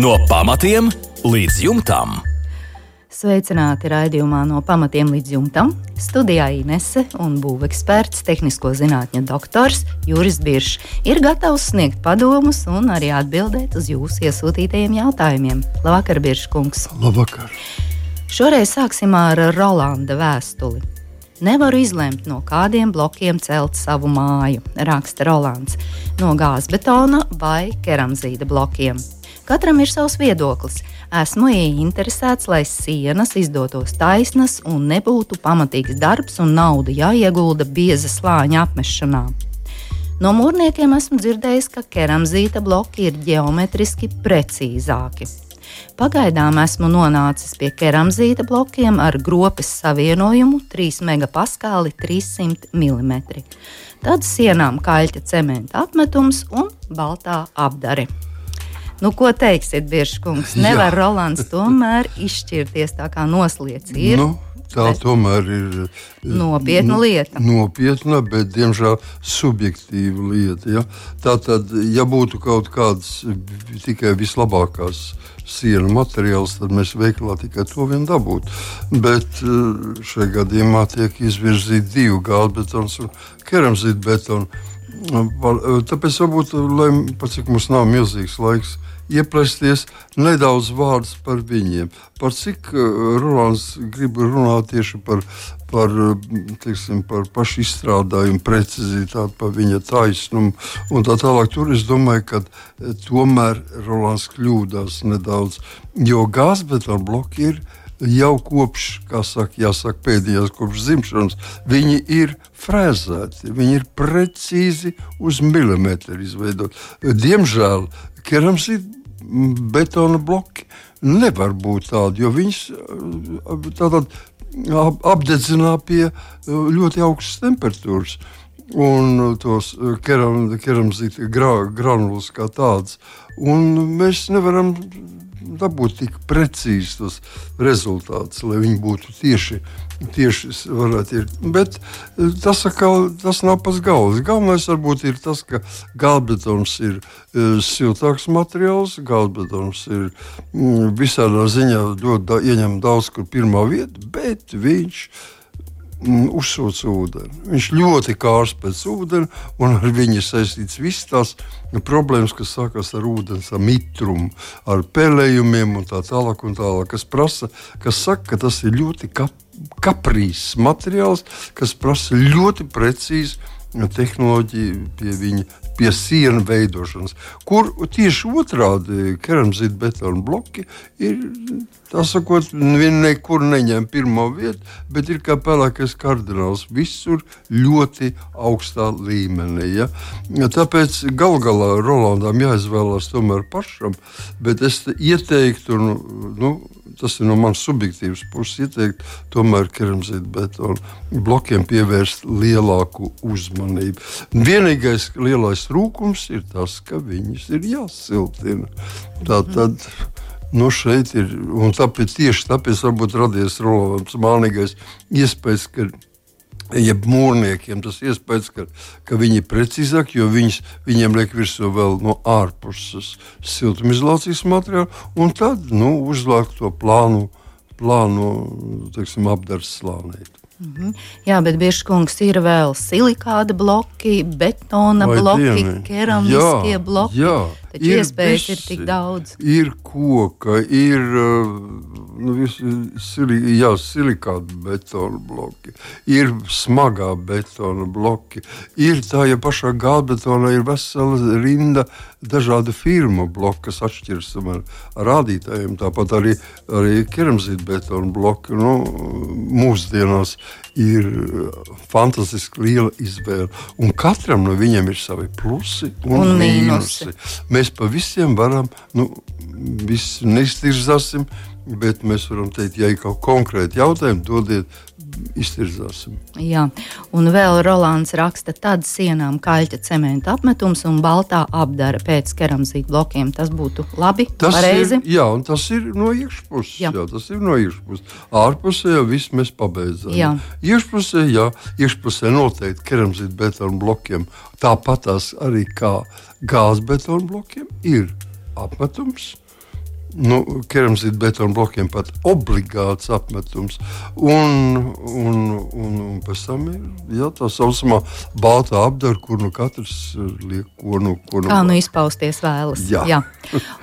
No pamatiem līdz jumtam. Sveicināti raidījumā no pamatiem līdz jumtam. Studijā Inese un būveksperts, tehnisko zinātņu doktors Juris Biršs ir gatavs sniegt padomus un arī atbildēt uz jūsu iesūtītajiem jautājumiem. Labvakar, Birškungs! Labvakar! Šoreiz sāksim ar Rolanda vēstuli. Nevaru izlemt, no kādiem blokiem celt savu māju, raksta Rolands. No gāzbetona vai keramzīta blokiem. Katram ir savs viedoklis. Esmu ieinteresēts, lai sienas izdotos taisnas un nebūtu pamatīgs darbs un nauda jāiegulda bieza slāņa apmešanā. No mūrniekiem esmu dzirdējis, ka keramzīta bloki ir geometriski precīzāki. Pagaidām esmu nonācis pie keramzīta blokiem ar gropes savienojumu 3 megapaskāli 300 mm. Tad sienām kaļķa cementa apmetums un baltā apdare. Nu, ko teiksiet, Biržkungs? Nevar Jā. Rolands tomēr izšķirties tā kā noslēdz. Nu. Tā bet tomēr ir nopietna lieta. Nopietna, bet diemžēl subjektīva lieta. Ja? Tā tad, ja būtu kaut kādas tikai vislabākās sienu materiāls, tad mēs veikalā tikai to vien dabūtu. Bet eh, šajā gadījumā tiek izvirzīti divi gāzbetons un keramzīta betona. Tāpēc varbūt, lai pat cik mums nav milzīgs laiks, ieplēsties nedaudz vārdus par viņiem. Par cik uh, Rolands grib runāt tieši par, par, teiksim, par pašu izstrādājumu, precizitāti, par viņa taisnumu un tā tālāk. Tur es domāju, ka tomēr Rolands kļūdās nedaudz, jo gāzbetona bloki ir jau kopš, kā saka, jāsaka, pēdējās kopš dzimšanas, viņi ir frēzēti, viņi ir precīzi uz milimetru izveidoti. Diemžēl kerams ir betona bloki nevar būt tādi, jo viņas eh, tātad apdedzinā pie eh, ļoti augstas temperatūras. Un tos eh, keram, keramzīta granulas kā tādas. Mēs nevaram dabūt tik precīzi tos rezultātus, lai viņi būtu tieši, tieši varētu ir. Bet eh, tas, atkal, tas nav pats galvenais. Galvenais varbūt ir tas, ka galbetons ir uh, siltāks materiāls, galbetons ir mm, visādā ziņā ļoti da, ieņem daudz kur pirmā vieta, bet viņš Mm, uzsūc ūdeni. Viņš ļoti kārs pēc ūdens, un ar viņu saistīts visas tās problēmas, kas sākas ar ūdens ar mitrumu, ar pelējumiem un tā tālāk. Un tālāk kas prasa, kas saka, ka tas ir ļoti kap, kaprīzs materiāls, kas prasa ļoti precīzi tehnoloģiju pie viņa, pie sienu veidošanas, kur tieši otrādi keramzīta betona bloki ir. Tā sakot, viņi nekur neņem pirmo vietu, bet ir kā pelēkais kardināls. Visur ļoti augstā līmenī. Ja? Tāpēc gal galā Rolandam jāizvēlās tomēr pašam, bet es ieteiktu, nu, nu, tas ir no manas subjektīvas puses, ieteikt tomēr keramzīta betona blokiem pievērst lielāku uzmanību. Vienīgais lielais trūkums ir tas, ka viņas ir jāsiltina. Tā tad. Nu, šeit ir, un tāpēc tieši tāpēc varbūt radies Rolands mānīgais iespējas, ka jeb mūrniekiem tas iespējas, ka, ka viņi ir precīzāki, jo viņas, viņiem liek virsū vēl no ārpuses siltumizolācijas materiālu, un tad nu, uzliek to plānu, plānu teiksim, apdars slānīt. Mm -hmm. Jā, bet bieži kungs ir vēl silikāta bloki, betona Vai bloki, dieni. keramiskie jā, bloki. Jā, Taču ir iespējas visi, ir tik daudz. Ir koka, ir nu, visi, sili, jā, silikāta betona bloki, ir smagā betona bloki. Ir tā, ja pašā gāzbetonā ir vesela rinda dažādu firmu bloku, kas atšķiras ar rādītājiem. Tāpat arī, arī keramzīta betona bloki. Nu, mūsdienās ir fantastiski liela izvēle. Un katram no viņiem ir savi plusi un, un mīnusi. Mēs pa visiem varam, nu, visu neiztirzāsim, bet mēs varam teikt, ja ir kaut konkrēti jautājumi, dodiet iztirzāsim. Jā, un vēl Rolands raksta, tad sienām kaļķa cementa apmetums un baltā apdara pēc keramzīta blokiem. Tas būtu labi, tas pareizi. Ir, jā, un tas ir no iekšpuses. Jā. jā, tas ir no iekšpuses. Ārpusē jau viss mēs pabeidzām. Jā. Iekšpusē, jā, iekšpusē noteikti keramzīta betona blokiem. Tāpat tās arī kā gāzbetona blokiem ir apmetums nu, keramzīta betona blokiem pat obligāts apmetums. Un, un, un, un pēc tam ir jā, tā saucamā balta apdara, kur nu katrs liek ko nu, ko nu. Kā nu izpausties vēlas. Jā. jā.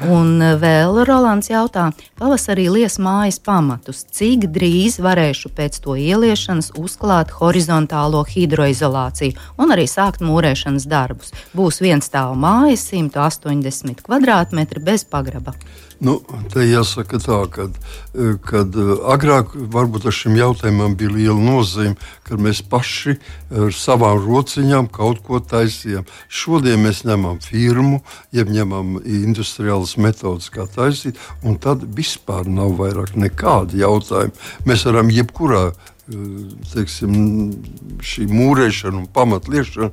Un eh, vēl Rolands jautā, pavasarī lies mājas pamatus. Cik drīz varēšu pēc to ieliešanas uzklāt horizontālo hidroizolāciju un arī sākt mūrēšanas darbus? Būs viens stāv mājas, 180 kvadrātmetri bez pagraba. Nu, te jāsaka tā, ka kad e, agrāk varbūt ar šim jautājumam bija liela nozīme, kad mēs paši ar savām rociņām kaut ko taisījām. Šodien mēs ņemam firmu, jeb ņemam industriālas metodas, kā taisīt, un tad vispār nav vairāk nekādu jautājumu. Mēs varam jebkurā teiksim, šī mūrēšana un pamatliešana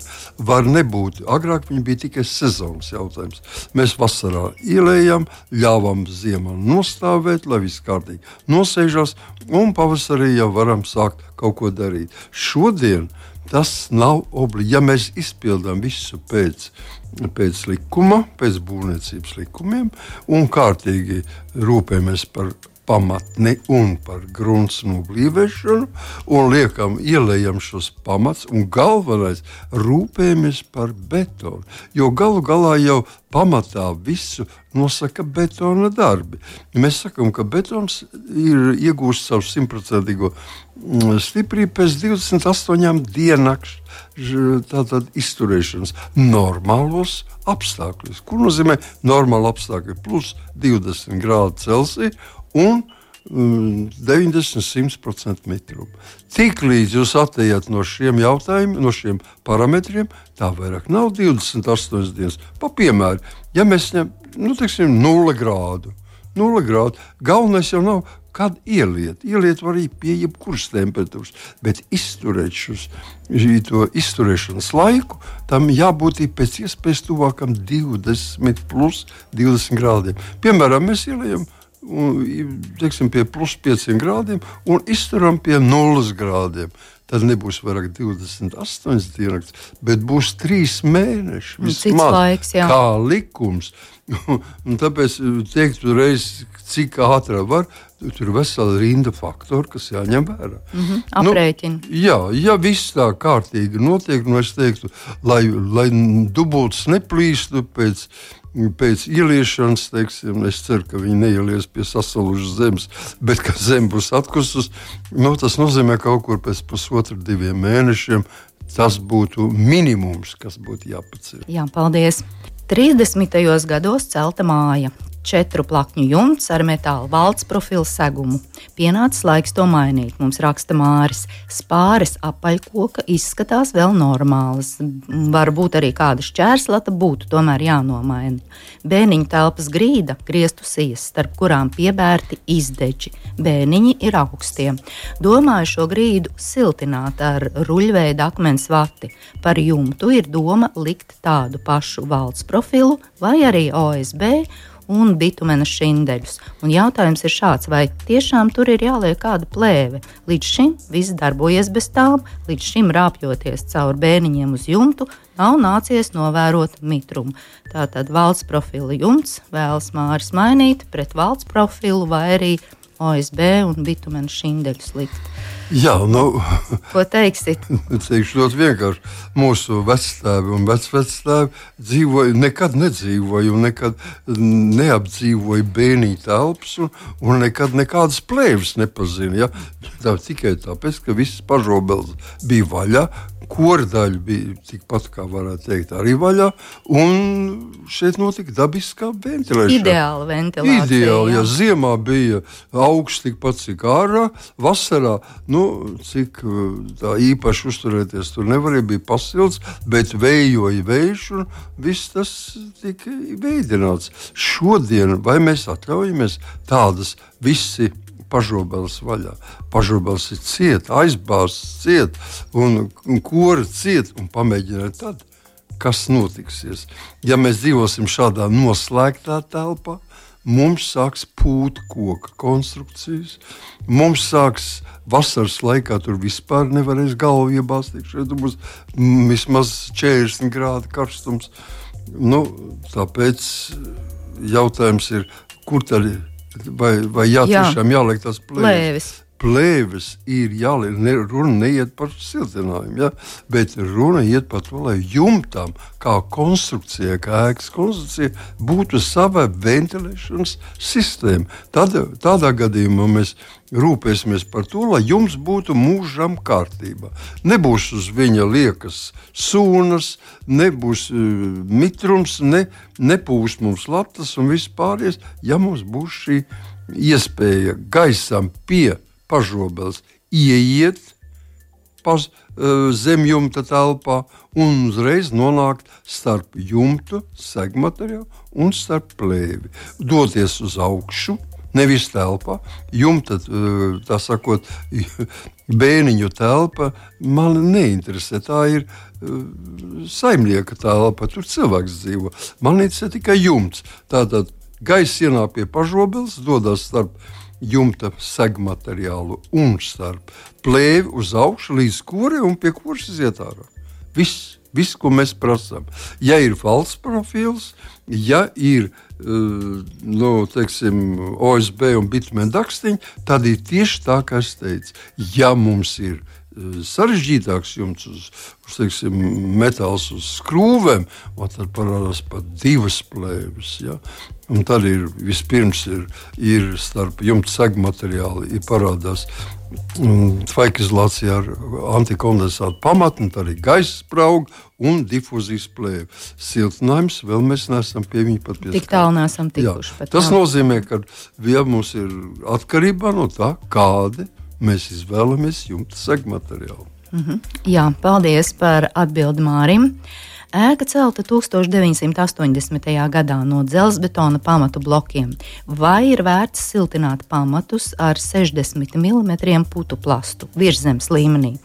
var nebūt. Agrāk viņa bija tikai sezonas jautājums. Mēs vasarā ielējām, ļāvām ziemā nostāvēt, lai viss kārtīgi nosēžās, un pavasarī jau varam sākt kaut ko darīt. Šodien tas nav obligāti. Ja mēs izpildām visu pēc, pēc likuma, pēc būvniecības likumiem un kārtīgi rūpējamies par pamatni un par grunts noblīvēšanu, un liekam, ielējam šos pamats, un galvenais rūpējamies par betonu. Jo galu galā jau pamatā visu nosaka betona darbi. Mēs sakām, ka betons ir iegūst savu simtprocentīgo mm, stiprību pēc 28 diennakts izturēšanas normālos apstākļos. Ko nozīmē normāli apstākļi? Plus 20 grādi Celsija un 90-100% mm, mitrumu. Tiklīdz jūs attējat no šiem jautājumiem, no šiem parametriem, tā vairāk nav 28 dienas. Pa piemēru, ja mēs ņemam nu, teiksim, 0 grādu, 0 grādu, galvenais jau nav. Kad ieliet, ieliet var arī pie jebkuras temperatūras, bet izturēt šo izturēšanas laiku, tam jābūt pēc iespējas tuvākam 20, plus 20 grādiem. Piemēram, mēs ieliekam teiksim, pie plus 5 grādiem un izturam pie 0 grādiem. Tad nebūs vairāk 28 dienas, bet būs 3 mēneši. Vismaz, laiks, jā. kā likums. un tāpēc teikt, reiz, cik ātrāk var, tur ir vesela rinda faktoru, kas jāņem vērā. Mm -hmm, aprēķini. Nu, jā, ja viss tā kārtīgi notiek, nu es teiktu, lai, lai dubults neplīstu pēc pēc ieliešanas, teiksim, es ceru, ka viņi neielies pie sasalušas zemes, bet ka zeme būs atkusus, nu, tas nozīmē kaut kur pēc pusotra, diviem mēnešiem. Tas būtu minimums, kas būtu jāpaceļ. Jā, paldies! 30. gados celta māja četru plakņu jumts ar metāla valsts profilu segumu. Pienācis laiks to mainīt, mums raksta Māris. Spāres apaļkoka izskatās vēl normālas. Varbūt arī kāda šķērslata būtu tomēr jānomaina. Bēniņu telpas grīda, griestu sijas, starp kurām piebērti izdeģi. Bēniņi ir augstie. Domāju šo grīdu siltināt ar ruļveida akmens vati. Par jumtu ir doma likt tādu pašu valsts profilu vai arī OSB un bitumena šindeļus. Un jautājums ir šāds, vai tiešām tur ir jāliek kāda plēve? Līdz šim viss darbojies bez tām, līdz šim rāpjoties cauri bēniņiem uz jumtu, nav nācies novērot mitrumu. Tātad valsts profila jumts vēlas māris mainīt pret valsts profilu vai arī OSB un bitumena šindeļus likt. Jā, nu, ko teiksit? Teikšu ļoti vienkārši. Mūsu vecāki un vecvecāki dzīvoja, nekad nedzīvoja nekad neapdzīvoja bērnu telpas un, un nekad nekādas plēves nepazina. Ja? Tā, tikai tāpēc, ka viss pažobels bija vaļā, Kordaļa bija tikpat, kā varētu teikt, arī vaļā. Un šeit notika dabiskā ventilēšana. Ideāla ventilācija. Ideāli, ja ziemā bija augsts tikpat, cik ārā, vasarā, nu, cik tā īpaši uzturēties tur nevarēja, bija pasilts, bet vējoja vējš un viss tas tika veidināts. Šodien vai mēs atļaujamies tādas visi pažobels vaļā. Pažobels ir ciet, aizbāzts ciet, un, un kori ciet, un pamēģiniet tad, kas notiksies. Ja mēs dzīvosim šādā noslēgtā telpā, mums sāks pūt koka konstrukcijas, mums sāks vasaras laikā tur vispār nevarēs galvu iebāzt. Šeit būs vismaz 40 grādi karstums. Nu, tāpēc jautājums ir, kur tad ir? Vai, vai jā, Jā. tiešām jāliek tas plēvis? Plēvis. Plēvis ir jāliek. Ne, runa neiet par siltinājumu, ja? bet runa iet par to, lai jumtam, kā konstrukcijai, kā ēkas konstrukcijai, būtu sava ventilēšanas sistēma. Tad, tādā gadījumā mēs rūpēsimies par to, lai jums būtu mūžam kārtībā. Nebūs uz viņa liekas sūnas, nebūs uh, mitrums, ne, nepūs mums latas un viss pārējais, ja mums būs šī iespēja gaisam pie pažobeles ieiet paz, uh, zem jumta telpā un uzreiz nonākt starp jumtu, segmateriālu un starp plēvi. Doties uz augšu, nevis telpā. Jumta, uh, tā sakot, bēniņu telpa man neinteresē. Tā ir uh, saimnieka telpa, tur cilvēks dzīvo. Man interesē tikai jumts. Tātad gaisa ienāk pie pažobeles, dodas starp jumta segmateriālu un starp plēvi uz augšu līdz kūrei un pie kuras iziet ārā. Viss, viss, ko mēs prasām. Ja ir valsts profils, ja ir uh, nu, teiksim, OSB un bitmēna dakstiņi, tad ir tieši tā, kā es teicu. Ja mums ir sarežģītāks jumts uz, uz teiksim, metāls uz skrūvēm, tad parādās pat divas plēves. Ja? Un tad ir vispirms ir, ir starp jumta segmateriāli ir parādās tvaikizolācija ar antikondensātu pamatu, tad ir gaisa sprauga un difūzijas plēve. Siltinājums vēl mēs neesam pie viņa pat pieskārušies. Tik tālu neesam tikuši. Jā, tas nav. nozīmē, ka ja mums ir atkarībā no tā, kādi mēs izvēlamies jumta segmateriālu. Jā, paldies par atbildi Mārim. Ēka celta 1980. gadā no dzelzbetona pamatu blokiem. Vai ir vērts siltināt pamatus ar 60 mm putu plastu virszemes līmenī?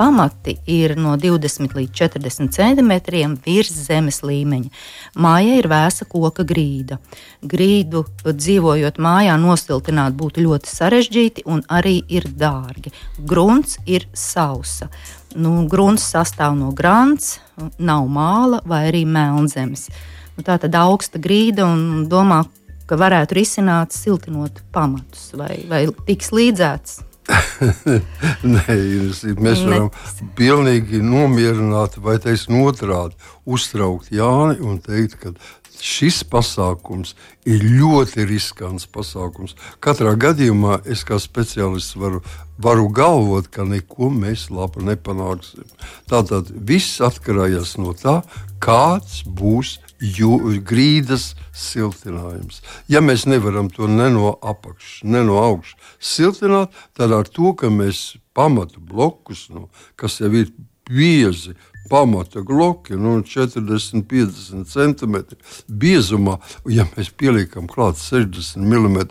Pamati ir no 20 līdz 40 cm virs zemes līmeņa. Mājai ir vēsa koka grīda. Grīdu dzīvojot mājā nosiltināt būtu ļoti sarežģīti un arī ir dārgi. Grunts ir sausa. Nu, grunts sastāv no grāns, nav māla vai arī melnzemes. Nu, tā tad augsta grīda un domā, ka varētu risināt siltinot pamatus vai, vai tiks līdzēts. Nē, mēs varam pilnīgi nomierināt, vai teiksim, otrādi uztraukt Jāni un teikt, ka šis pasākums ir ļoti riskants pasākums. Katrā gadījumā es kā speciālists varu, varu galvot, ka neko mēs labi nepanāksim. Tātad viss atkarīgs no tā, kāds būs grīdas siltinājums. Ja mēs nevaram to ne no apakšas, ne no augšas siltināt, tad ar to, ka mēs pamatu blokus, nu, kas jau ir biezi, pamata bloki, nu, 40, 50 centimetri biezumā, ja mēs pieliekam klāt 60 mm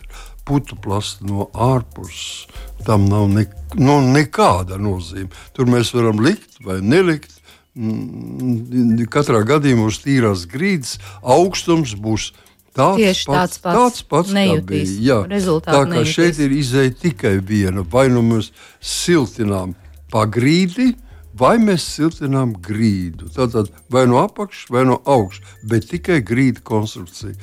putu plastu no ārpuses, tam nav ne, nu, nekāda nozīme. Tur mēs varam likt vai nelikt. Mm, Katrā gadījumā uz tīrās grīdas augstums būs tāds Tieši tāds pats. tāds pats kā Nejutīs. bija. Tā kā nejutīs. šeit ir izēja tikai viena. Vai nu mēs siltinām pa grīdi, vai mēs siltinām grīdu. Tātad vai no apakšas, vai no augšas, bet tikai grīda konstrukcija.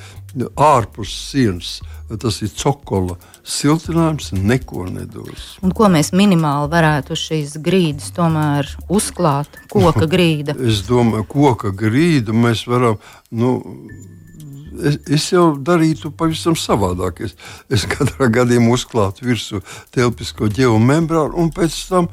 Ārpus sienas tas ir cokola. Siltinājums neko nedos. Un ko mēs minimāli varētu šīs grīdas tomēr uzklāt? Koka grīda. Es domāju, koka grīdu mēs varam. Nu, Es, es jau darītu pavisam savādāk. Es, es katrā gadījumā uzklātu virsū telpisko geomembrānu un pēc tam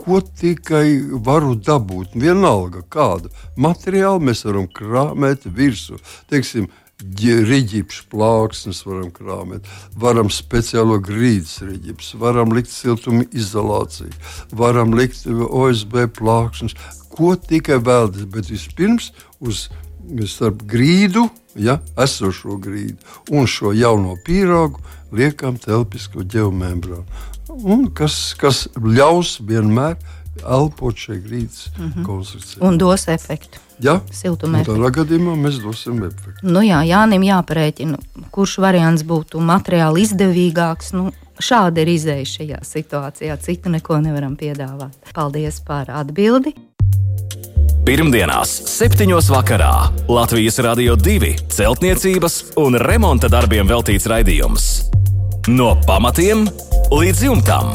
ko tikai varu dabūt. Vienalga, kādu materiālu mēs varam krāpēt virsū. Teiksim, Rīģips plāksnes varam krāpēt, varam speciālo grīdas rīģips, varam likt siltuma izolāciju, varam likt OSB plāksnes, ko tikai vēlaties. Bet vispirms uz starp grīdu, ja, esošo grīdu un šo jauno pīrāgu liekam telpisko geomembrānu. Un kas, kas ļaus vienmēr elpot šai grīdas mm -hmm. konstrukcijai. Un dos efektu. Ja? Siltuma Un Tādā gadījumā mēs dosim efektu. Nu jā, Jānim jāparēķina, kurš variants būtu materiāli izdevīgāks. Nu, šāda ir izēja šajā situācijā. Citu neko nevaram piedāvāt. Paldies par atbildi. Pirmdienās, 7. vakarā Latvijas Rādio 2 celtniecības un remonta darbiem veltīts raidījums No pamatiem līdz jumtam.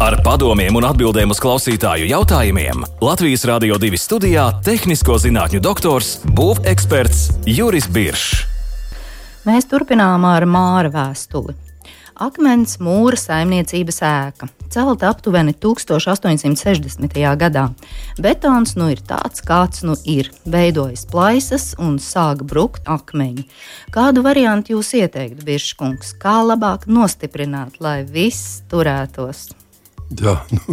Ar padomiem un atbildēm uz klausītāju jautājumiem Latvijas Rādio 2 studijā - tehnisko zinātņu doktors, būveksperts Juris Biršs. Mēs turpinām ar māra vēstuli. Akmens mūra saimniecības ēka, celta aptuveni 1860. gadā. Betons nu ir tāds, kāds nu ir. Veidojas plaisas un sāk brukt akmeņi. Kādu variantu jūs ieteiktu, Biržkungs? Kā labāk nostiprināt, lai viss turētos? Jā, nu,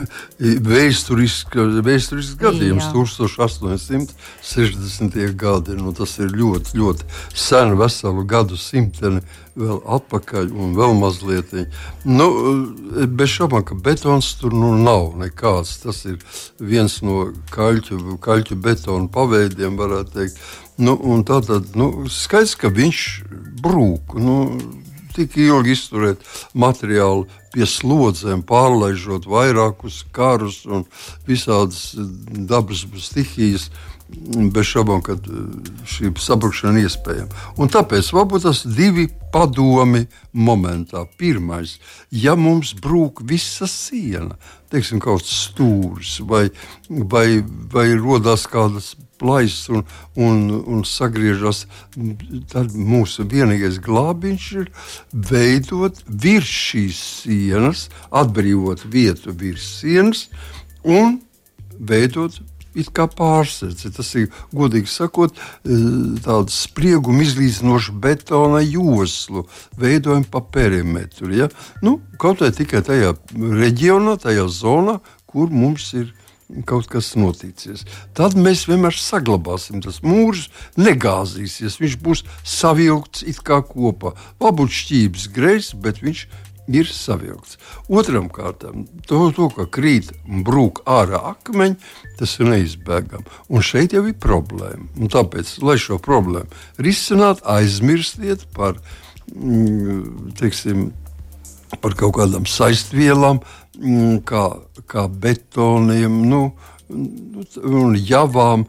vēsturisks gadījums, Jā. 1860. gadi. Nu, tas ir ļoti, ļoti sen, veselu gadu simteni vēl atpakaļ un vēl mazliet. Nu, bez šaubām, ka betons tur nu nav nekāds. Tas ir viens no kaļķu, kaļķu betona paveidiem, varētu teikt. Nu, Tātad nu, skaidrs, ka viņš brūk. Nu, tik ilgi izturēt materiālu pie slodzēm, pārlaižot vairākus karus un visādas dabas stihijas. Bez šaubām, ka eh, šī sabrukšana ir iespējama. Un tāpēc varbūt tas divi padomi momentā. Pirmais, ja mums brūk visa siena, teiksim, kaut kāds stūris vai, vai, vai rodas kādas plaisas un, un, un sagriežas, tad mūsu vienīgais glābiņš ir veidot virs šīs sienas, atbrīvot vietu virs sienas un veidot it kā pārsēdzi. Tas ir, godīgi sakot, tāds sprieguma izlīdzinošs betona joslu, veidojam pa perimetru. Ja? Nu, kaut vai tikai tajā reģionā, tajā zonā, kur mums ir kaut kas noticis. Tad mēs vienmēr saglabāsim tas mūrs, negāzīsies. Viņš būs savilkts it kā kopā. Varbūt šķības greizs, bet viņš ir savilkts. Otram kārtam, to, to ka krīt un brūk ārā akmeņi, tas ir neizbēgami. Un šeit jau ir problēma. Un tāpēc, lai šo problēmu risinātu, aizmirstiet par, mm, teiksim, par kaut kādām saistvielām, Mm, kā, kā betoniem. Nu, un javām.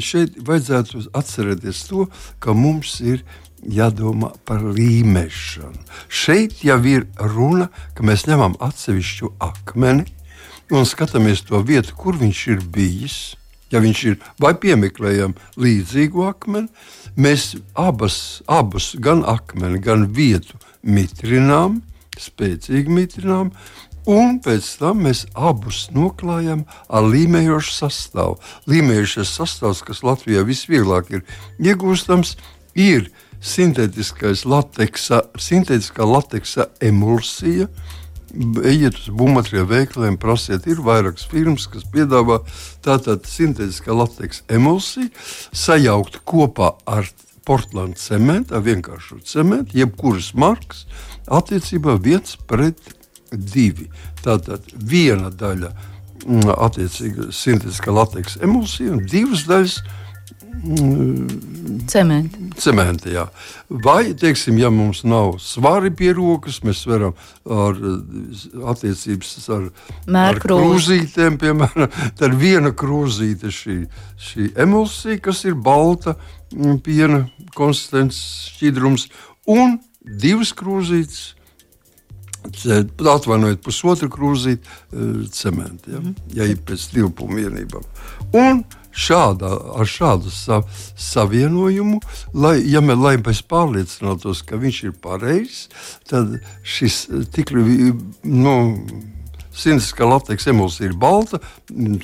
Šeit vajadzētu atcerēties to, ka mums ir jādomā par līmēšanu. Šeit jau ir runa, ka mēs ņemam atsevišķu akmeni un skatāmies to vietu, kur viņš ir bijis. Ja viņš ir vai piemeklējam līdzīgu akmeni, mēs abas, abus, gan akmeni, gan vietu mitrinām, spēcīgi mitrinām, Un pēc tam mēs abus noklājam ar līmējošu sastāvu. Līmējošais sastāvs, kas Latvijā visvieglāk ir iegūstams, ir lateksa, sintētiskā lateksa emulsija. Ejiet uz būvmateriālu veikaliem, prasiet, ir vairākas firmas, kas piedāvā tādu sintētiskā lateksa emulsiju, sajaukt kopā ar Portugāles cementu, ar vienkāršu cementu, jebkuras markas, attiecībā viens pret divi. Tātad viena daļa mm, attiecīgi sintētiskā lateksa emulsija un divas daļas. Cementi. Cementi jā. Vai, teiksim, ja mums nav svari pie rokas, mēs varam ar attiecības ar, ar krūzītēm, piemēram, tad viena krūzīte šī, šī emulsija, kas ir balta mm, piena konsistences šķidrums, un divas krūzītes Atvainojiet, pusotru krūzīti eh, cementa, ja, mm. ja ir pēc divpūmu vienībām. Un šādā, ar šādu sa, savienojumu, lai, ja mē, lai mēs pārliecinātos, ka viņš ir pareizs, tad šis tik nu, Sintiskā lateks emulsija ir balta,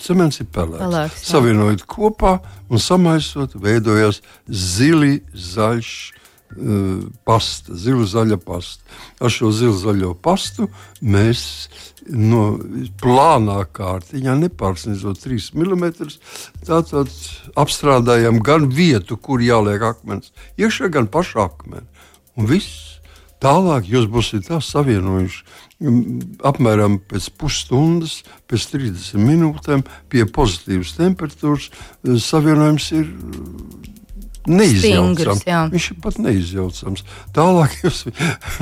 cements ir pelēks. pelēks Savienojot kopā un samaisot, veidojas zili, zaļš, pasta, zila zaļa pasta. Ar šo zilu zaļo pastu mēs no plānā kārtiņā, nepārsniedzot 3 mm, tātad apstrādājam gan vietu, kur jāliek akmens, iekšā gan pašu akmeni. Un viss tālāk jūs būsiet tā savienojuši. Mm, apmēram pēc pusstundas, pēc 30 minūtēm, pie pozitīvas temperatūras, eh, savienojums ir neizjaucams. Viņš ir pat neizjaucams. Tālāk jūs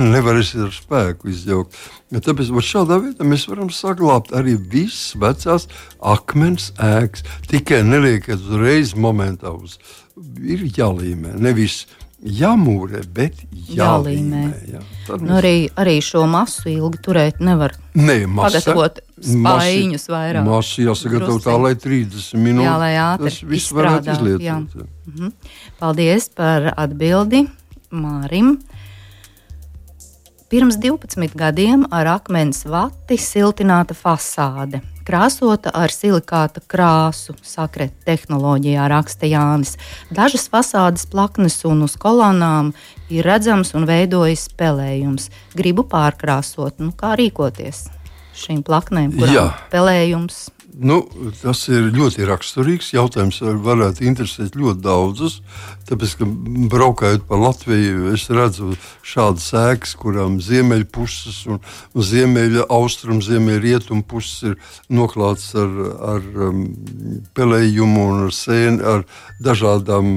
nevarēsiet ar spēku izjaukt. Ja tāpēc šādā veidā mēs varam saglabāt arī visas vecās akmens ēkas. Tikai neliekat uzreiz momentā uz. Ir jālīmē. Nevis jāmūrē, bet jālīmē. Jā. Nu, arī, arī šo masu ilgi turēt nevar. Nē, masa, pagatavot spaiņus vairāk. Masu jāsagatavo tā, lai 30 minūtes. Jā, lai ātri tas viss varētu izlietot. Jā. Jā. Mhm. Paldies par atbildi Mārim. Pirms 12 gadiem ar akmens vati siltināta fasāde, krāsota ar silikāta krāsu, sakret tehnoloģijā, raksta Jānis. Dažas fasādes plaknes un uz kolonām ir redzams un veidojas spēlējums. Gribu pārkrāsot, nu, kā rīkoties šīm plaknēm, kurām spēlējums Nu, tas ir ļoti raksturīgs jautājums. Varētu interesēt ļoti daudzus. Tāpēc, ka braukājot pa Latviju, es redzu šādas ēkas, kurām ziemeļpuses un ziemeļa austrumu, ziemeļa rietumu puses ir noklāts ar, ar um, pelējumu un ar, sēni, ar dažādām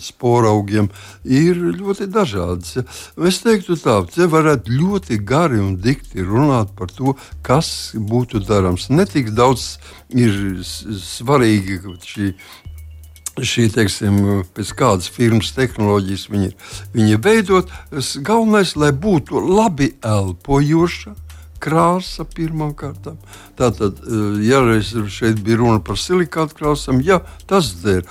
sporaugiem ir ļoti dažādas. Ja. Es teiktu, tā, te varētu ļoti gari un dikti runāt par to, kas būtu darāms. Ne tik daudz ir svarīgi šī šī, teiksim, pēc kādas firmas tehnoloģijas viņi, viņi veidot. Galvenais, lai būtu labi elpojoša, krāsa pirmām kārtām. Tātad, eh, ja šeit bija runa par silikātu krāsām, jā, tas der.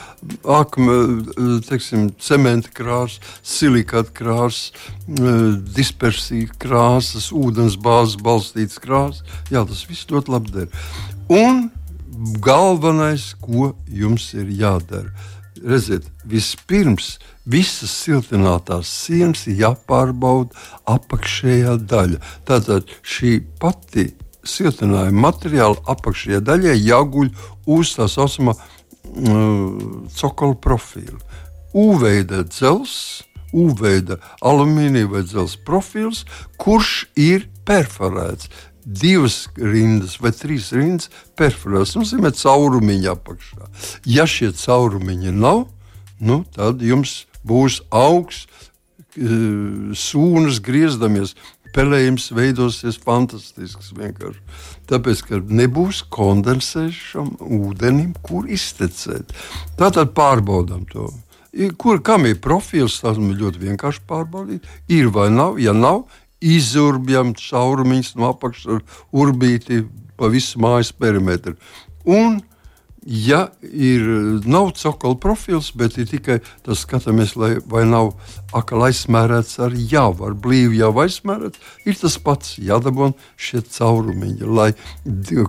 Akme, eh, cementa krāsa, silikāta krāsa, eh, dispersija krāsas, ūdens bāzes balstītas krāsas. Jā, tas viss ļoti labi der. Un galvenais, ko jums ir jādara, redziet, vispirms visas siltinātās sienas ir jāpārbauda apakšējā daļa. Tātad šī pati siltinājuma materiāla apakšējā daļai jāguļ uz tā saucamā uh, cokola profila. U-veida dzelzs, U-veida alumīnija vai dzelzs profils, kurš ir perforēts. Divas rindas vai trīs rindas perforēts. Tas nozīmē caurumiņa apakšā. Ja šie caurumiņi nav, nu, tad jums būs augsts, sūnas griezdamies. Pelējums veidosies fantastisks. Vienkārši. Tāpēc, ka nebūs kondensēšana ūdenim, kur iztecēt. Tātad pārbaudām to. Kur, kam ir profils, tas ir ļoti vienkārši pārbaudīt. Ir vai nav, ja nav, izurbjam caurumiņus no apakšas ar urbīti pa visu mājas perimetru. Un ja ir, nav cokola profils, bet ir tikai tas skatāmies, lai, vai nav akal aizsmērēts ar jau, ar blīvu jau aizsmērēts, ir tas pats jādabon šie caurumiņi, lai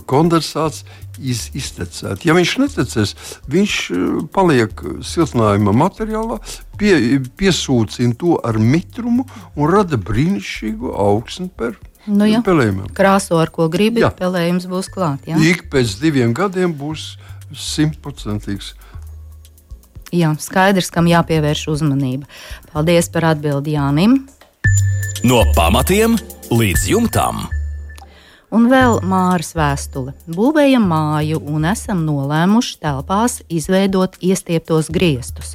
kondensāts iz, iztecētu. Ja viņš netecēs, viņš eh, paliek siltinājuma materiālā, pie, piesūcina to ar mitrumu un rada brīnišķīgu augsni par nu, pelējumiem. Krāso, ar ko gribi, pelējums būs klāt. Ja? Ik pēc diviem gadiem būs simtprocentīgs. Jā, skaidrs, kam jāpievērš uzmanība. Paldies par atbildi Jānim. No pamatiem līdz jumtam. Un vēl māras vēstule. Būvējam māju un esam nolēmuši telpās izveidot iestieptos griestus.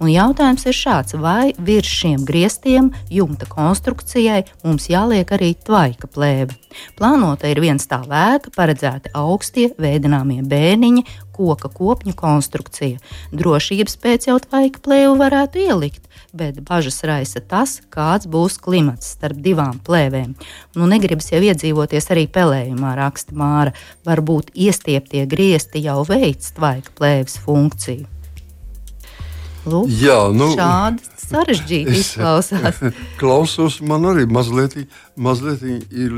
Un jautājums ir šāds, vai virs šiem griestiem, jumta konstrukcijai, mums jāliek arī tvaika plēve. Plānota ir viens tā vēka, paredzēti augstie veidināmie bēniņi, koka kopņu konstrukcija. Drošības pēc jau tvaika plēvu varētu ielikt, bet bažas raisa tas, kāds būs klimats starp divām plēvēm. Nu, negribas jau iedzīvoties arī pelējumā, raksta Māra. Varbūt iestieptie griezti jau veids tvaika plēves funkciju. Lūk, Jā, nu, šādi sarežģīti izklausās. Klausos, man arī mazliet, mazliet ir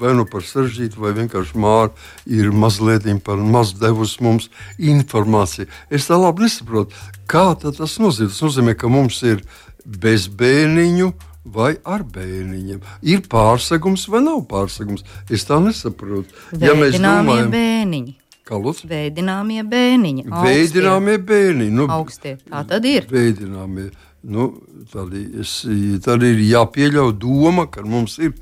vai nu par sarežģītu, vai vienkārši māra ir mazliet par maz devusi mums informāciju. Es tā labi nesaprotu, kā tas nozīmē. Tas nozīmē, ka mums ir bez bērniņu. Vai ar bērniņiem ir pārsegums vai nav pārsegums? Es tā nesaprotu. Ja mēs domājam, bērniņi. Veidināmie bēniņi. Veidināmie bēniņi. Nu, augstie. Tā tad ir. Veidināmie. Nu, tad, es, tad ir jāpieļauj doma, ka mums ir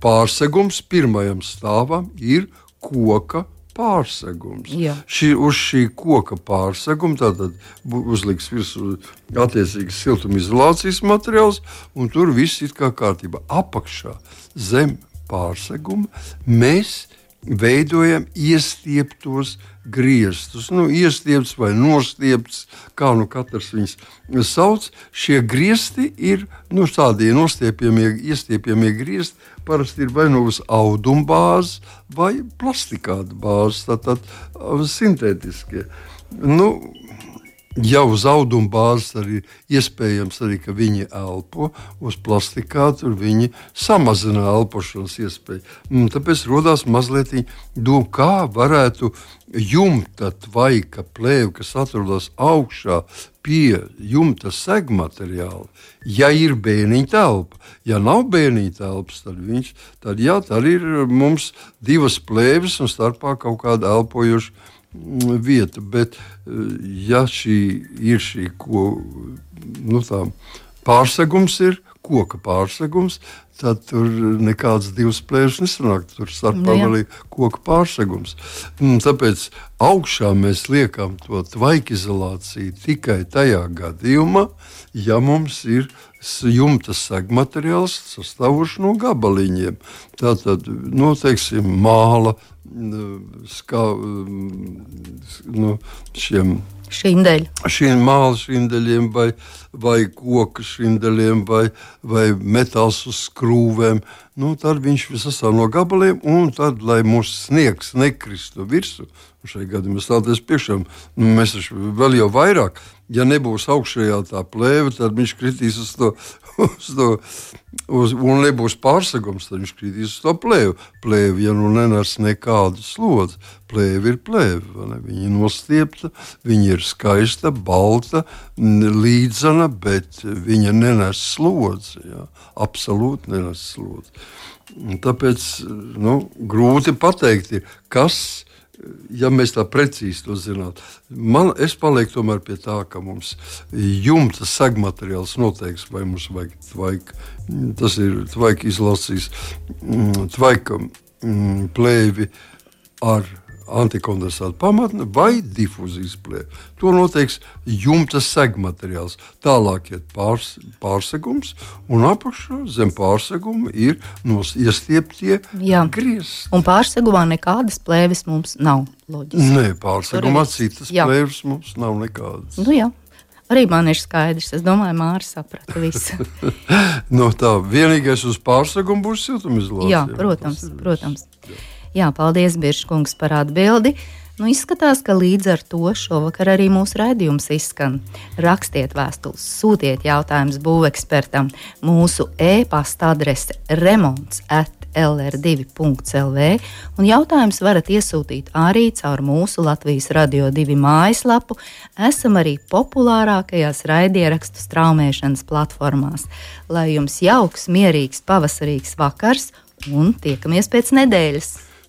pārsegums pirmajam stāvam, ir koka pārsegums. Šī, uz šī koka pārseguma tad uzliks virsū attiecīgs siltumizolācijas materiāls, un tur viss ir kā kārtībā. Apakšā zem pārseguma mēs veidojam iestieptos griestus. Nu, iestiepts vai nostiepts, kā nu katrs viņus sauc. Šie griesti ir nu, tādi nostiepjamie, iestiepjamie griesti. Parasti ir vai nu uz auduma bāzes, vai plastikāta bāzes, tātad sintētiskie. Nu, Ja uz auduma bāzes arī iespējams, arī, ka viņi elpo uz plastikā, tur viņi samazina elpošanas iespēju. Un tāpēc radās mazliet doma, kā varētu jumta tvaika plēve, kas atrodas augšā pie jumta segmateriāla, ja ir bērniņa telpa. Ja nav bērniņa telpas, tad, viņš, tad, jā, tad ir mums divas plēves un starpā kaut kāda elpojoša vieta. Bet, ja šī ir šī ko, nu, tā, pārsegums, ir koka pārsegums, tad tur nekāds divs plēšs nesanāk. Tur starpā nu, ir koka pārsegums. Tāpēc augšā mēs liekam to tvaikizolāciju tikai tajā gadījumā, ja mums ir jumta segmateriāls sastāvošs no gabaliņiem. Tātad, nu, teiksim, māla, skā, nu, šiem šindeļu. Šiem māla šindeļiem, vai, vai koku šindeļiem, vai, vai metāls uz skrūvēm. Nu, tad viņš sastāv no gabaliem, un tad, lai mūsu sniegs nekristu virsmu, šai gadījumā stāties priekšā, nu, mēs taču vēl jau vairāk, ja nebūs augšējā tā plēve, tad viņš kritīs uz to uz to, uz, un nebūs pārsegums, tad viņš kritīs uz to plēvi. Plēvi, ja nu nenes nekādu slodzi, plēvi ir plēvi. Viņa ir nostiepta, viņa ir skaista, balta, līdzena, bet viņa nenes slodzi. Ja? Absolūti nenes slodzi. Tāpēc nu, grūti pateikt, kas ir ja mēs tā precīzi to zinātu, man, es palieku tomēr pie tā, ka mums jumta segmateriāls noteiks, vai mums vajag tvaika. Tas ir tvaika izlasījis, mm, tvaika mm, plēvi ar antikondensāta pamatne vai difūzijas plēve. To noteiks jumta segmateriāls. Tālāk ir pārs, pārsegums, un apakšā zem pārseguma ir iestieptie griezti. Un pārsegumā nekādas plēves mums nav. Loģiski. Nē, pārsegumā citas jā. plēves mums nav nekādas. Nu, jā. Arī man ir skaidrs. Es domāju, Mārcis saprata visu. no tā vienīgais uz pārsegumu būs siltumizolācija. Jā, protams. protams. Jā. Jā, paldies, Biržkungs, par atbildi. Nu, izskatās, ka līdz ar to šovakar arī mūsu raidījums izskan. Rakstiet vēstules, sūtiet jautājumus būvekspertam. Mūsu e-pasta adrese remonds at lr2.lv, un jautājumus varat iesūtīt arī caur mūsu Latvijas Radio 2 mājaslapu. Esam arī populārākajās raidierakstu straumēšanas platformās. Lai jums jauks, mierīgs, pavasarīgs vakars, un tiekamies pēc nedēļas!